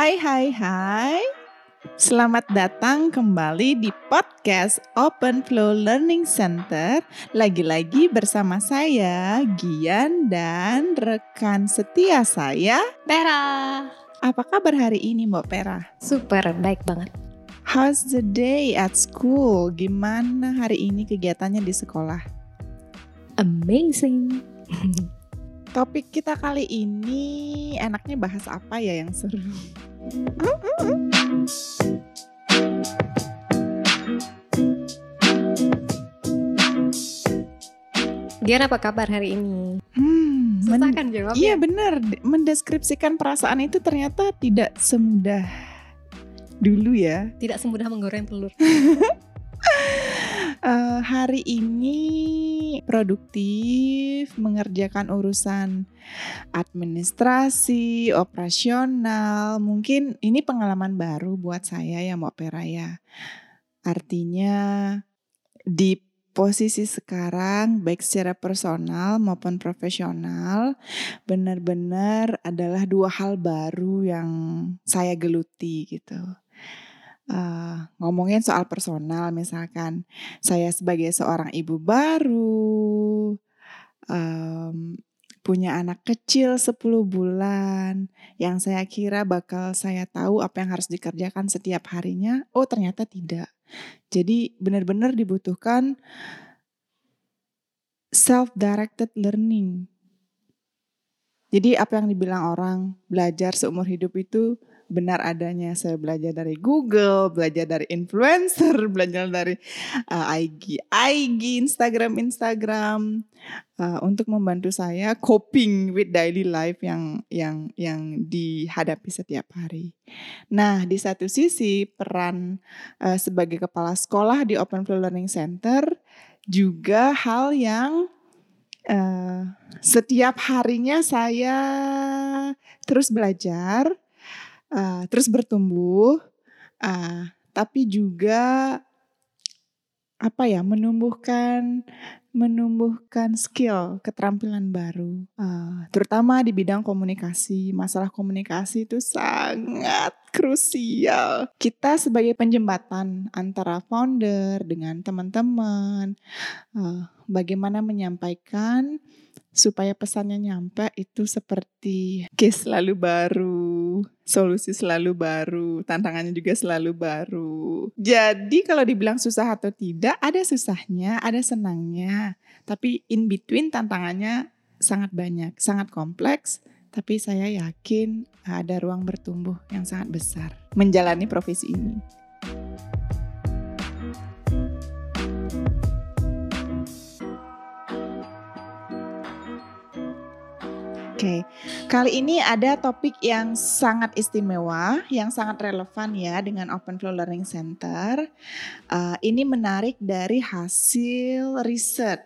Hai hai hai. Selamat datang kembali di podcast Open Flow Learning Center. Lagi-lagi bersama saya Gian dan rekan setia saya Pera. Apa kabar hari ini Mbak Pera? Super, baik banget. How's the day at school? Gimana hari ini kegiatannya di sekolah? Amazing. Topik kita kali ini enaknya bahas apa ya yang seru? Gian apa kabar hari ini? Hmm, Susah kan jawabnya? Iya benar, mendeskripsikan perasaan itu ternyata tidak semudah dulu ya. Tidak semudah menggoreng telur. Eh, hari ini produktif mengerjakan urusan administrasi, operasional. Mungkin ini pengalaman baru buat saya ya Mbak Pera ya. Artinya di posisi sekarang baik secara personal maupun profesional benar-benar adalah dua hal baru yang saya geluti gitu. Eh, ngomongin soal personal misalkan saya sebagai seorang ibu baru em, punya anak kecil 10 bulan yang saya kira bakal saya tahu apa yang harus dikerjakan setiap harinya oh ternyata tidak. Jadi benar-benar dibutuhkan self directed learning. Jadi apa yang dibilang orang belajar seumur hidup itu benar adanya. Saya belajar dari Google, belajar dari influencer, belajar dari uh, IG, IG, Instagram, Instagram uh, untuk membantu saya coping with daily life yang yang yang dihadapi setiap hari. Nah, di satu sisi peran uh, sebagai kepala sekolah di Open Flow Learning Center juga hal yang uh, setiap harinya saya terus belajar uh, terus bertumbuh, uh, tapi juga apa ya menumbuhkan menumbuhkan skill keterampilan baru, uh, terutama di bidang komunikasi. Masalah komunikasi itu sangat krusial. Kita sebagai penjembatan antara founder dengan teman-teman, uh, bagaimana menyampaikan supaya pesannya nyampe itu seperti case selalu baru, solusi selalu baru, tantangannya juga selalu baru. Jadi kalau dibilang susah atau tidak, ada susahnya, ada senangnya. Tapi in between tantangannya sangat banyak, sangat kompleks. Tapi saya yakin ada ruang bertumbuh yang sangat besar menjalani profesi ini. Oke, kali ini ada topik yang sangat istimewa, yang sangat relevan ya dengan Open Flow Learning Center. Uh, ini menarik dari hasil riset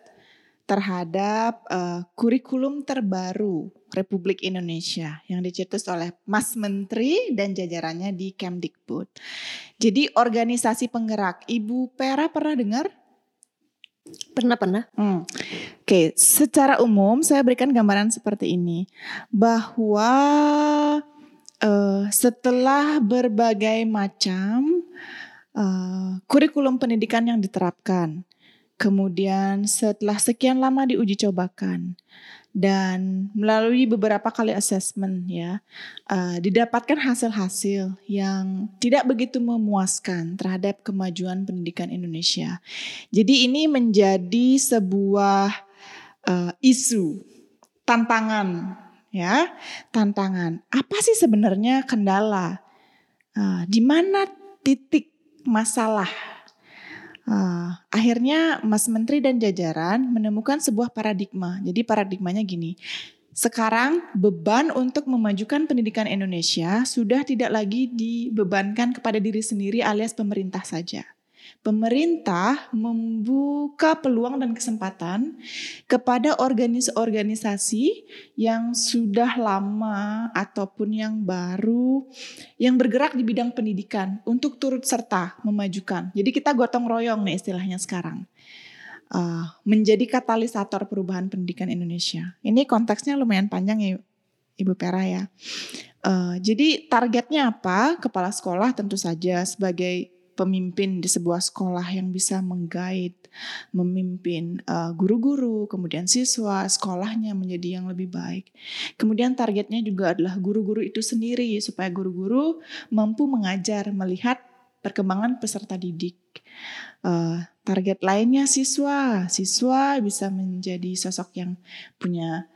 terhadap uh, kurikulum terbaru Republik Indonesia yang dicetus oleh Mas Menteri dan jajarannya di Kemdikbud. Jadi organisasi penggerak, Ibu Pera pernah dengar? Pernah pernah. Hmm. Oke, secara umum saya berikan gambaran seperti ini bahwa uh, setelah berbagai macam uh, kurikulum pendidikan yang diterapkan, kemudian setelah sekian lama diuji cobakan dan melalui beberapa kali assessment ya uh, didapatkan hasil-hasil yang tidak begitu memuaskan terhadap kemajuan pendidikan Indonesia. Jadi ini menjadi sebuah uh, isu tantangan ya tantangan apa sih sebenarnya kendala uh, di mana titik masalah Uh, akhirnya Mas Menteri dan jajaran menemukan sebuah paradigma. Jadi paradigmanya gini, sekarang beban untuk memajukan pendidikan Indonesia sudah tidak lagi dibebankan kepada diri sendiri alias pemerintah saja. Pemerintah membuka peluang dan kesempatan kepada organisasi-organisasi yang sudah lama ataupun yang baru yang bergerak di bidang pendidikan untuk turut serta memajukan. Jadi kita gotong royong nih istilahnya sekarang. Uh, menjadi katalisator perubahan pendidikan Indonesia. Ini konteksnya lumayan panjang ya Ibu Pera ya. Uh, jadi targetnya apa? Kepala sekolah tentu saja sebagai pemimpin di sebuah sekolah yang bisa menggait, memimpin uh, guru-guru, kemudian siswa, sekolahnya menjadi yang lebih baik. Kemudian targetnya juga adalah guru-guru itu sendiri supaya guru-guru mampu mengajar, melihat perkembangan peserta didik. Uh, target lainnya siswa, siswa bisa menjadi sosok yang punya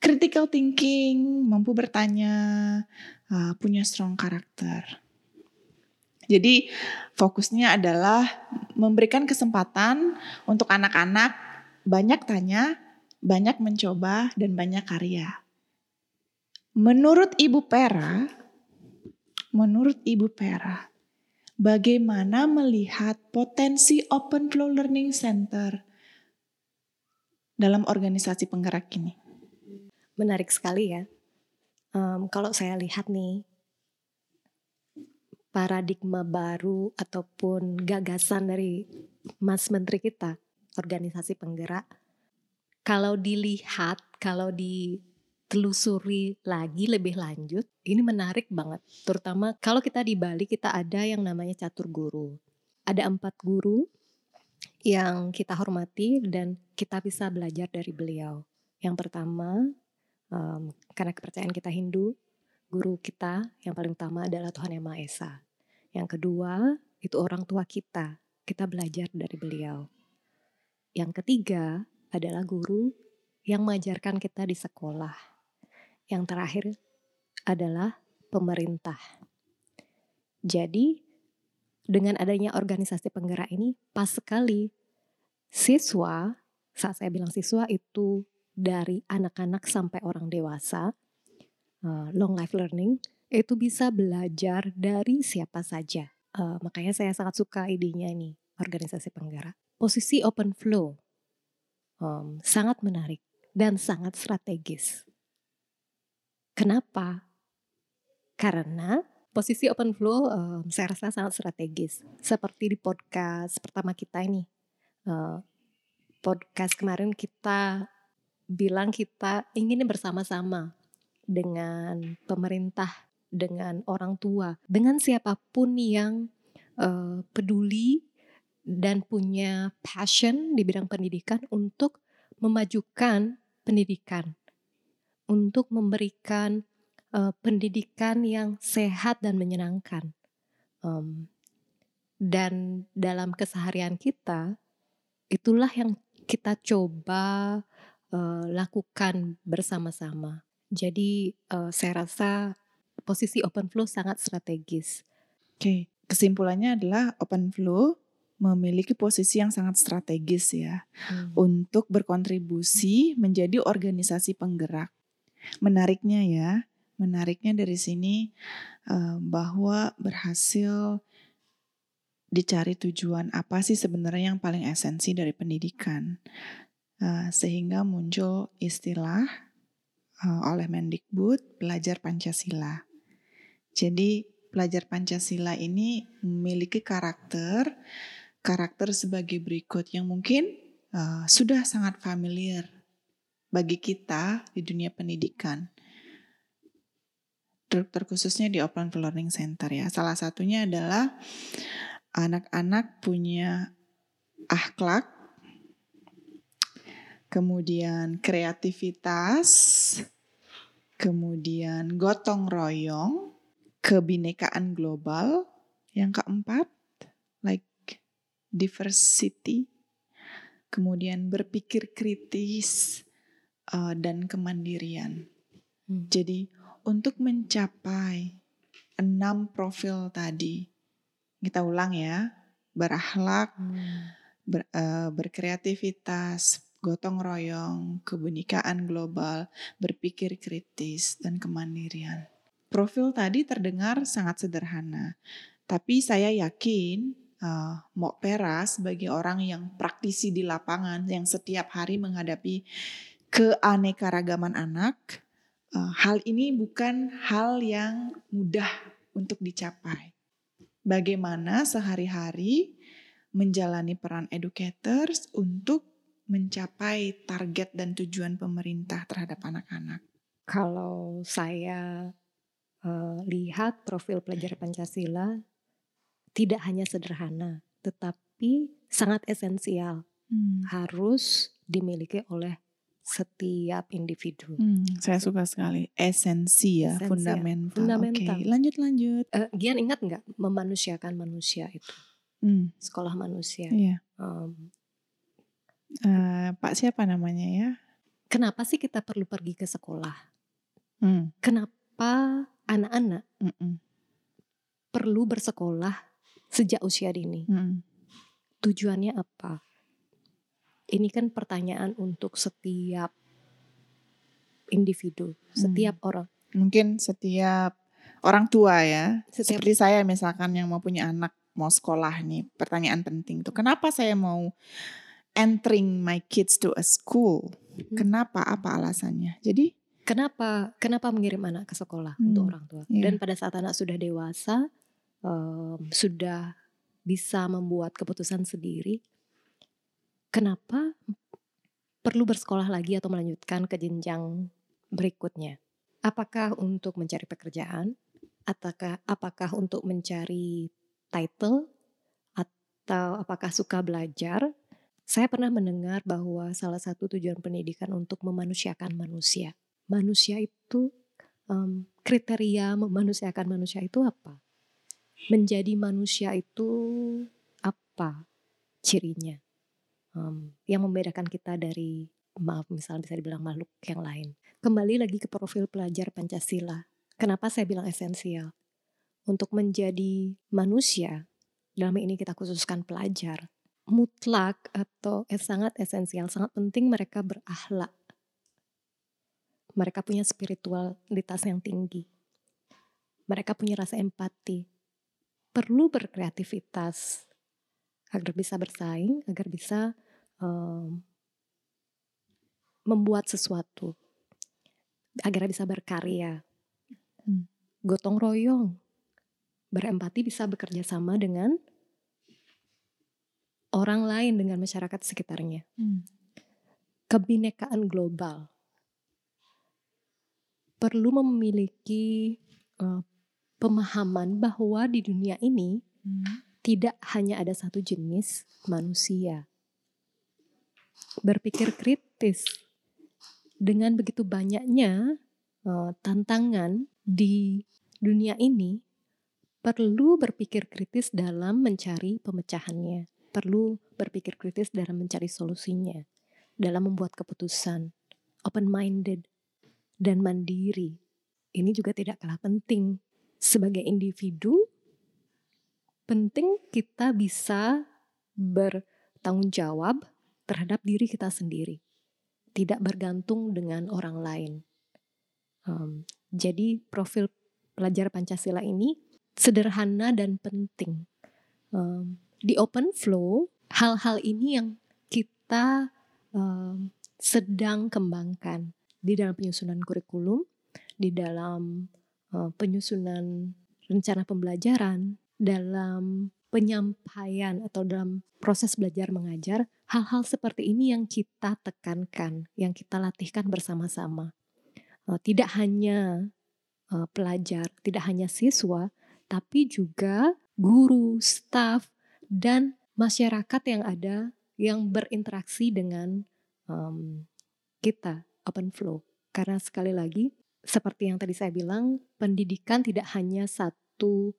critical thinking, mampu bertanya, uh, punya strong karakter. Jadi fokusnya adalah memberikan kesempatan untuk anak-anak banyak tanya, banyak mencoba, dan banyak karya. Menurut Ibu Pera, menurut Ibu Pera, bagaimana melihat potensi Open Flow Learning Center dalam organisasi penggerak ini? Menarik sekali ya. Um, kalau saya lihat nih, paradigma baru ataupun gagasan dari Mas Menteri kita, organisasi penggerak, kalau dilihat, kalau ditelusuri lagi lebih lanjut, ini menarik banget. Terutama kalau kita di Bali, kita ada yang namanya catur guru. Ada empat guru yang kita hormati dan kita bisa belajar dari beliau. Yang pertama, um, karena kepercayaan kita Hindu, guru kita yang paling utama adalah Tuhan Yang Maha Esa. Yang kedua, itu orang tua kita. Kita belajar dari beliau. Yang ketiga adalah guru yang mengajarkan kita di sekolah. Yang terakhir adalah pemerintah. Jadi, dengan adanya organisasi penggerak ini, pas sekali siswa, saat saya bilang siswa itu dari anak-anak sampai orang dewasa, uh, long life learning, itu bisa belajar dari siapa saja. Uh, makanya saya sangat suka idenya ini, organisasi penggerak. Posisi open flow um, sangat menarik dan sangat strategis. Kenapa? Karena posisi open flow um, saya rasa sangat strategis. Seperti di podcast pertama kita ini. Uh, podcast kemarin kita bilang kita ingin bersama-sama dengan pemerintah dengan orang tua, dengan siapa pun yang uh, peduli dan punya passion di bidang pendidikan untuk memajukan pendidikan, untuk memberikan uh, pendidikan yang sehat dan menyenangkan. Um, dan dalam keseharian kita, itulah yang kita coba uh, lakukan bersama-sama. Jadi uh, saya rasa posisi open flow sangat strategis. Oke, kesimpulannya adalah open flow memiliki posisi yang sangat strategis ya hmm. untuk berkontribusi menjadi organisasi penggerak. Menariknya ya, menariknya dari sini uh, bahwa berhasil dicari tujuan apa sih sebenarnya yang paling esensi dari pendidikan. Uh, sehingga muncul istilah uh, oleh Mendikbud belajar Pancasila. Jadi pelajar Pancasila ini memiliki karakter karakter sebagai berikut yang mungkin uh, sudah sangat familiar bagi kita di dunia pendidikan. Terkhususnya di Open Learning Center ya. Salah satunya adalah anak-anak punya akhlak, kemudian kreativitas, kemudian gotong royong, kebinekaan global. Yang keempat, like diversity. Kemudian berpikir kritis uh, dan kemandirian. Hmm. Jadi untuk mencapai enam profil tadi, kita ulang ya, berakhlak, hmm. ber, uh, berkreativitas, gotong royong, kebinekaan global, berpikir kritis, dan kemandirian. Profil tadi terdengar sangat sederhana, tapi saya yakin uh, Mok Pera sebagai orang yang praktisi di lapangan yang setiap hari menghadapi keanekaragaman anak, uh, hal ini bukan hal yang mudah untuk dicapai. Bagaimana sehari-hari menjalani peran educators untuk mencapai target dan tujuan pemerintah terhadap anak-anak? Kalau saya uh, lihat profil pelajar Pancasila tidak hanya sederhana, tetapi sangat esensial, Hmm. harus dimiliki oleh setiap individu. Hmm, saya suka sekali esensi ya, Esensial, fundamental. fundamental. Oke, lanjut lanjut. Eh, Gian ingat nggak memanusiakan manusia itu, Hmm, sekolah manusia? iya. Em, Eh, Pak siapa namanya ya? kenapa sih kita perlu pergi ke sekolah? Hmm, Kenapa anak-anak mm-mm, perlu bersekolah sejak usia dini? mm-mm. Tujuannya apa? Ini kan pertanyaan untuk setiap individu, setiap orang. Mungkin setiap orang tua ya, Setiap- seperti saya misalkan yang mau punya anak mau sekolah nih, pertanyaan penting tuh, kenapa saya mau entering my kids to a school? Mhm. Kenapa? Apa alasannya? Jadi, Kenapa kenapa mengirim anak ke sekolah Hmm, untuk orang tua? iya. Dan pada saat anak sudah dewasa, em, sudah bisa membuat keputusan sendiri, kenapa perlu bersekolah lagi atau melanjutkan ke jenjang berikutnya? Apakah untuk mencari pekerjaan? Ataukah apakah untuk mencari title? Atau apakah suka belajar? Saya pernah mendengar bahwa salah satu tujuan pendidikan untuk memanusiakan manusia. Manusia itu em, kriteria memanusiakan manusia itu apa? Menjadi manusia itu apa cirinya? Em, yang membedakan kita dari maaf misalnya bisa dibilang makhluk yang lain. Kembali lagi ke profil pelajar Pancasila. Kenapa saya bilang esensial? Untuk menjadi manusia, dalam ini kita khususkan pelajar, mutlak atau eh, sangat esensial, sangat penting mereka berakhlak. Mereka punya spiritualitas yang tinggi. Mereka punya rasa empati. Perlu berkreativitas agar bisa bersaing, agar bisa em, membuat sesuatu, agar bisa berkarya. Hmm. Gotong royong, berempati bisa bekerja sama dengan orang lain, dengan masyarakat sekitarnya. hmm, Kebinekaan global perlu memiliki eh, pemahaman bahwa di dunia ini hmm, tidak hanya ada satu jenis manusia. Berpikir kritis dengan begitu banyaknya eh, tantangan di dunia ini, perlu berpikir kritis dalam mencari pemecahannya, perlu berpikir kritis dalam mencari solusinya, dalam membuat keputusan, open-minded dan mandiri. Ini juga tidak kalah penting sebagai individu penting kita bisa bertanggung jawab terhadap diri kita sendiri, tidak bergantung dengan orang lain. Um, jadi profil pelajar Pancasila ini sederhana dan penting. Um, di open flow, hal-hal ini yang kita um, sedang kembangkan di dalam penyusunan kurikulum, di dalam uh, penyusunan rencana pembelajaran, dalam penyampaian atau dalam proses belajar mengajar, hal-hal seperti ini yang kita tekankan, yang kita latihkan bersama-sama. Uh, tidak hanya uh, pelajar, tidak hanya siswa, tapi juga guru, staf, dan masyarakat yang ada yang berinteraksi dengan um, kita open flow. Karena sekali lagi, seperti yang tadi saya bilang, pendidikan tidak hanya satu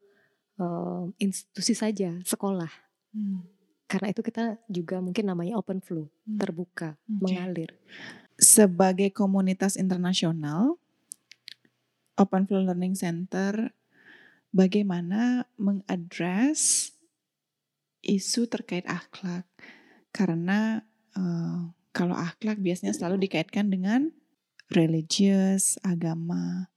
um, institusi saja, sekolah. hmm. Karena itu kita juga mungkin namanya open flow, Hmm. terbuka, Oke. mengalir. Sebagai komunitas internasional, Open Flow Learning Center bagaimana mengadres isu terkait akhlak? Karena eh, kalau akhlak biasanya selalu dikaitkan dengan religius, agama.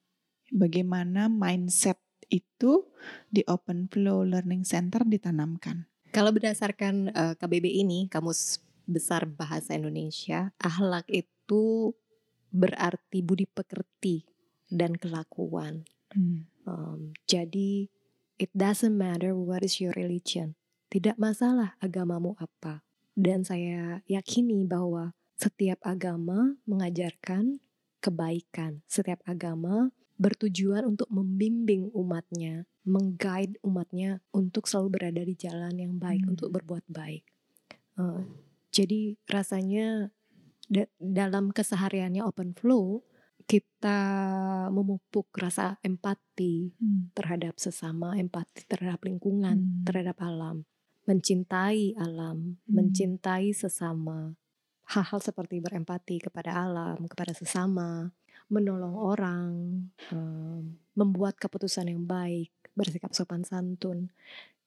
Bagaimana mindset itu di Open Flow Learning Center ditanamkan? Kalau berdasarkan eh, KBB ini, Kamus Besar Bahasa Indonesia, akhlak itu berarti budi pekerti dan kelakuan. Hmm. Um, jadi, it doesn't matter what is your religion. Tidak masalah agamamu apa. Dan saya yakini bahwa setiap agama mengajarkan kebaikan. Setiap agama bertujuan untuk membimbing umatnya, mengguide umatnya untuk selalu berada di jalan yang baik, Hmm. untuk berbuat baik. Eh, jadi rasanya da- dalam kesehariannya open flow kita memupuk rasa empati Hmm. terhadap sesama, empati terhadap lingkungan, Hmm. terhadap alam, mencintai alam, Hmm. mencintai sesama. Hal-hal seperti berempati kepada alam, kepada sesama, menolong orang, em, membuat keputusan yang baik, bersikap sopan santun.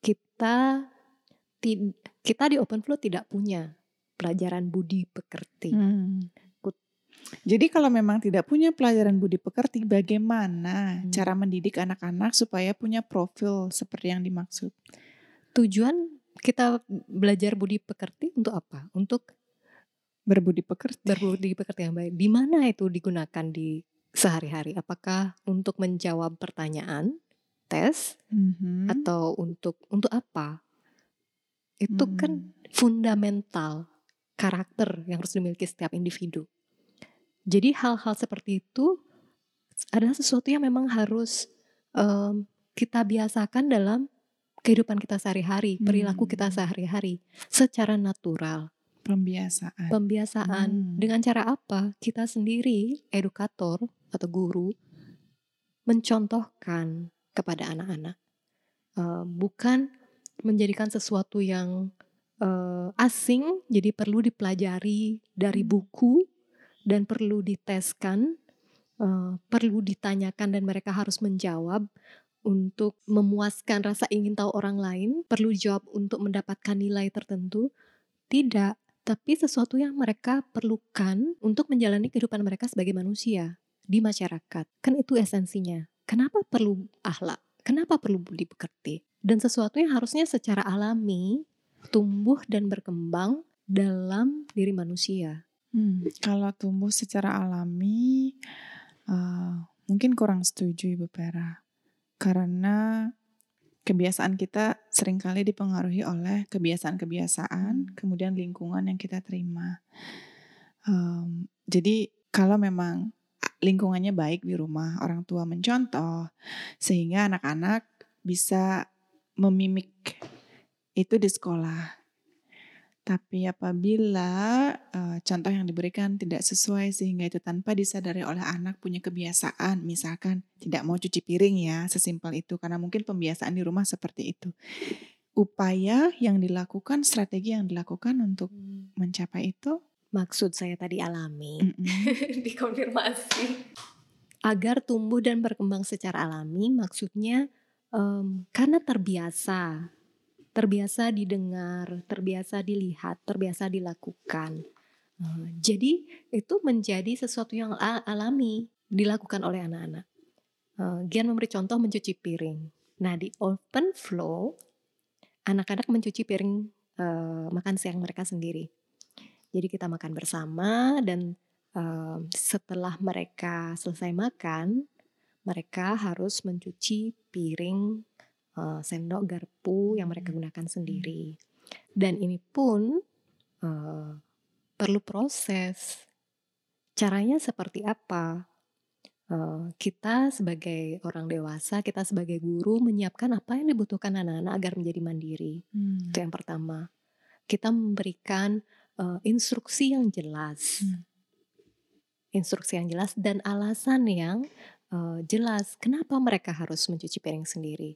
Kita kita di Open Flow tidak punya pelajaran budi pekerti. Hmm. Jadi kalau memang tidak punya pelajaran budi pekerti, bagaimana Hmm. cara mendidik anak-anak supaya punya profil seperti yang dimaksud? Tujuan kita belajar budi pekerti untuk apa? Untuk Berbudi pekerti. berbudi pekerti yang baik. Di mana itu digunakan di sehari-hari? Apakah untuk menjawab pertanyaan, tes, Mhm. atau untuk untuk apa? Itu kan Hmm. fundamental karakter yang harus dimiliki setiap individu. Jadi hal-hal seperti itu adalah sesuatu yang memang harus em, kita biasakan dalam kehidupan kita sehari-hari, perilaku kita Hmm. sehari-hari secara natural. Pembiasaan. Pembiasaan Hmm. dengan cara apa? Kita sendiri edukator atau guru mencontohkan kepada anak-anak. Eh, bukan menjadikan sesuatu yang eh, asing jadi perlu dipelajari dari Hmm. buku dan perlu diteskan, eh, perlu ditanyakan dan mereka harus menjawab untuk memuaskan rasa ingin tahu orang lain, perlu dijawab untuk mendapatkan nilai tertentu. Tidak, tapi sesuatu yang mereka perlukan untuk menjalani kehidupan mereka sebagai manusia di masyarakat. Kan itu esensinya. Kenapa perlu akhlak? Kenapa perlu budi pekerti? Dan sesuatu yang harusnya secara alami tumbuh dan berkembang dalam diri manusia. Hmm, Kalau tumbuh secara alami, eh, mungkin kurang setuju Ibu Pera. Karena kebiasaan kita sering kali dipengaruhi oleh kebiasaan-kebiasaan, kemudian lingkungan yang kita terima. Em, jadi kalau memang lingkungannya baik di rumah, orang tua mencontoh, sehingga anak-anak bisa memimik itu di sekolah. Tapi apabila eh, contoh yang diberikan tidak sesuai sehingga itu tanpa disadari oleh anak punya kebiasaan, misalkan tidak mau cuci piring ya, sesimpel itu karena mungkin pembiasaan di rumah seperti itu. Upaya yang dilakukan, strategi yang dilakukan untuk mencapai itu, Maksud saya tadi alami. mm-mm, dikonfirmasi agar tumbuh dan berkembang secara alami maksudnya em, karena terbiasa terbiasa didengar terbiasa dilihat terbiasa dilakukan. Eh, jadi itu menjadi sesuatu yang alami dilakukan oleh anak-anak. Eh, Gian memberi contoh mencuci piring. Nah di open flow anak-anak mencuci piring eh, makan siang mereka sendiri. Jadi kita makan bersama dan setelah mereka selesai makan, mereka harus mencuci piring, uh, sendok, garpu yang mereka gunakan sendiri. Dan ini pun uh, perlu proses. Caranya seperti apa? Uh, kita sebagai orang dewasa, kita sebagai guru menyiapkan apa yang dibutuhkan anak-anak agar menjadi mandiri. hmm, Itu yang pertama. Kita memberikan uh, instruksi yang jelas, Hmm. instruksi yang jelas dan alasan yang uh, jelas. Kenapa mereka harus mencuci piring sendiri?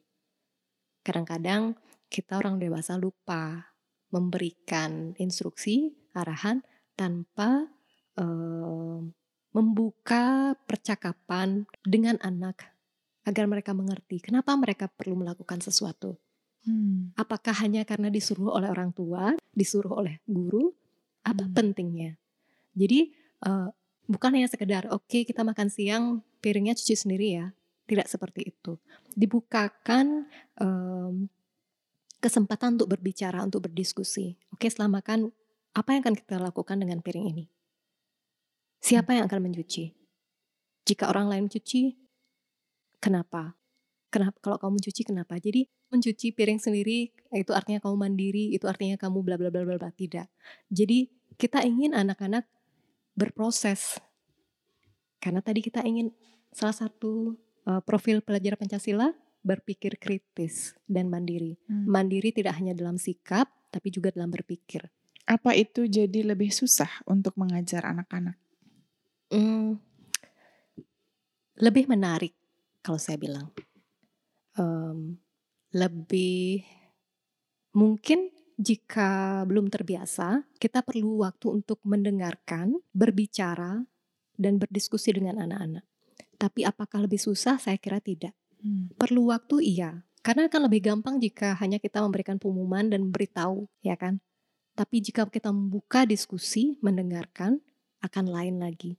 Kadang-kadang kita orang dewasa lupa memberikan instruksi, arahan tanpa uh, membuka percakapan dengan anak agar mereka mengerti kenapa mereka perlu melakukan sesuatu. hmm, Apakah hanya karena disuruh oleh orang tua, disuruh oleh guru? Apa Hmm. pentingnya? Jadi eh, bukan hanya sekedar oke kita makan siang piringnya cuci sendiri ya, tidak seperti itu. Dibukakan em, kesempatan untuk berbicara, untuk berdiskusi. Oke setelah makan apa yang akan kita lakukan dengan piring ini? Siapa yang akan mencuci? Jika orang lain mencuci, kenapa? Kenapa kalau kamu mencuci kenapa? Jadi mencuci piring sendiri itu artinya kamu mandiri, itu artinya kamu bla bla bla bla bla tidak. Jadi kita ingin anak-anak berproses. Karena tadi kita ingin salah satu uh, profil pelajar Pancasila berpikir kritis dan mandiri. Hmm. Mandiri tidak hanya dalam sikap, tapi juga dalam berpikir. Apa itu jadi lebih susah untuk mengajar anak-anak? Hmm, lebih menarik kalau saya bilang. Um, lebih mungkin jika belum terbiasa, kita perlu waktu untuk mendengarkan, berbicara, dan berdiskusi dengan anak-anak. Tapi apakah lebih susah? Saya kira tidak. Hmm. Perlu waktu iya, karena akan lebih gampang jika hanya kita memberikan pengumuman dan memberitahu, ya kan? Tapi jika kita membuka diskusi, mendengarkan, akan lain lagi.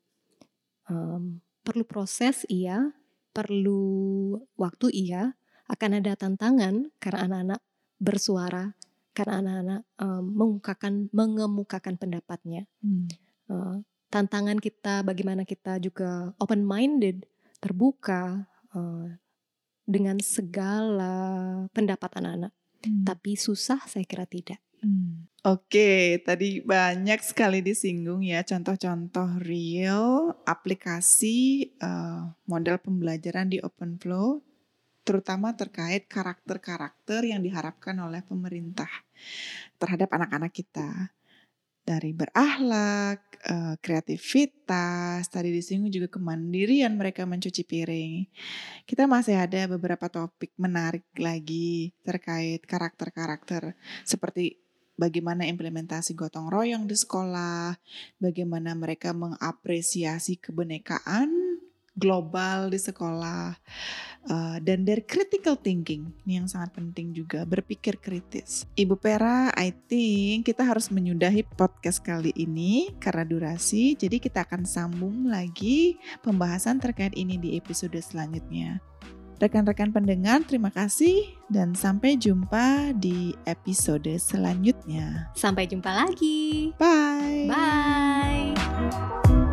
Um, perlu proses iya, perlu waktu iya, akan ada tantangan karena anak-anak bersuara, karena anak-anak um, mengungkapkan, mengemukakan pendapatnya. Hmm. Uh, tantangan kita, bagaimana kita juga open minded, terbuka, uh, dengan segala pendapat anak-anak. Hmm. Tapi susah saya kira tidak. Hmm. Oke, tadi banyak sekali disinggung ya contoh-contoh real aplikasi uh, model pembelajaran di OpenFlow, terutama terkait karakter-karakter yang diharapkan oleh pemerintah terhadap anak-anak kita dari berakhlak, uh, kreativitas, tadi disinggung juga kemandirian mereka mencuci piring. Kita masih ada beberapa topik menarik lagi terkait karakter-karakter seperti bagaimana implementasi gotong royong di sekolah, bagaimana mereka mengapresiasi kebenekaan global di sekolah uh, dan dari critical thinking ini yang sangat penting juga berpikir kritis. Ibu Pera, I think kita harus menyudahi podcast kali ini karena durasi, jadi kita akan sambung lagi pembahasan terkait ini di episode selanjutnya. Rekan-rekan pendengar, terima kasih dan sampai jumpa di episode selanjutnya. Sampai jumpa lagi. Bye. Bye.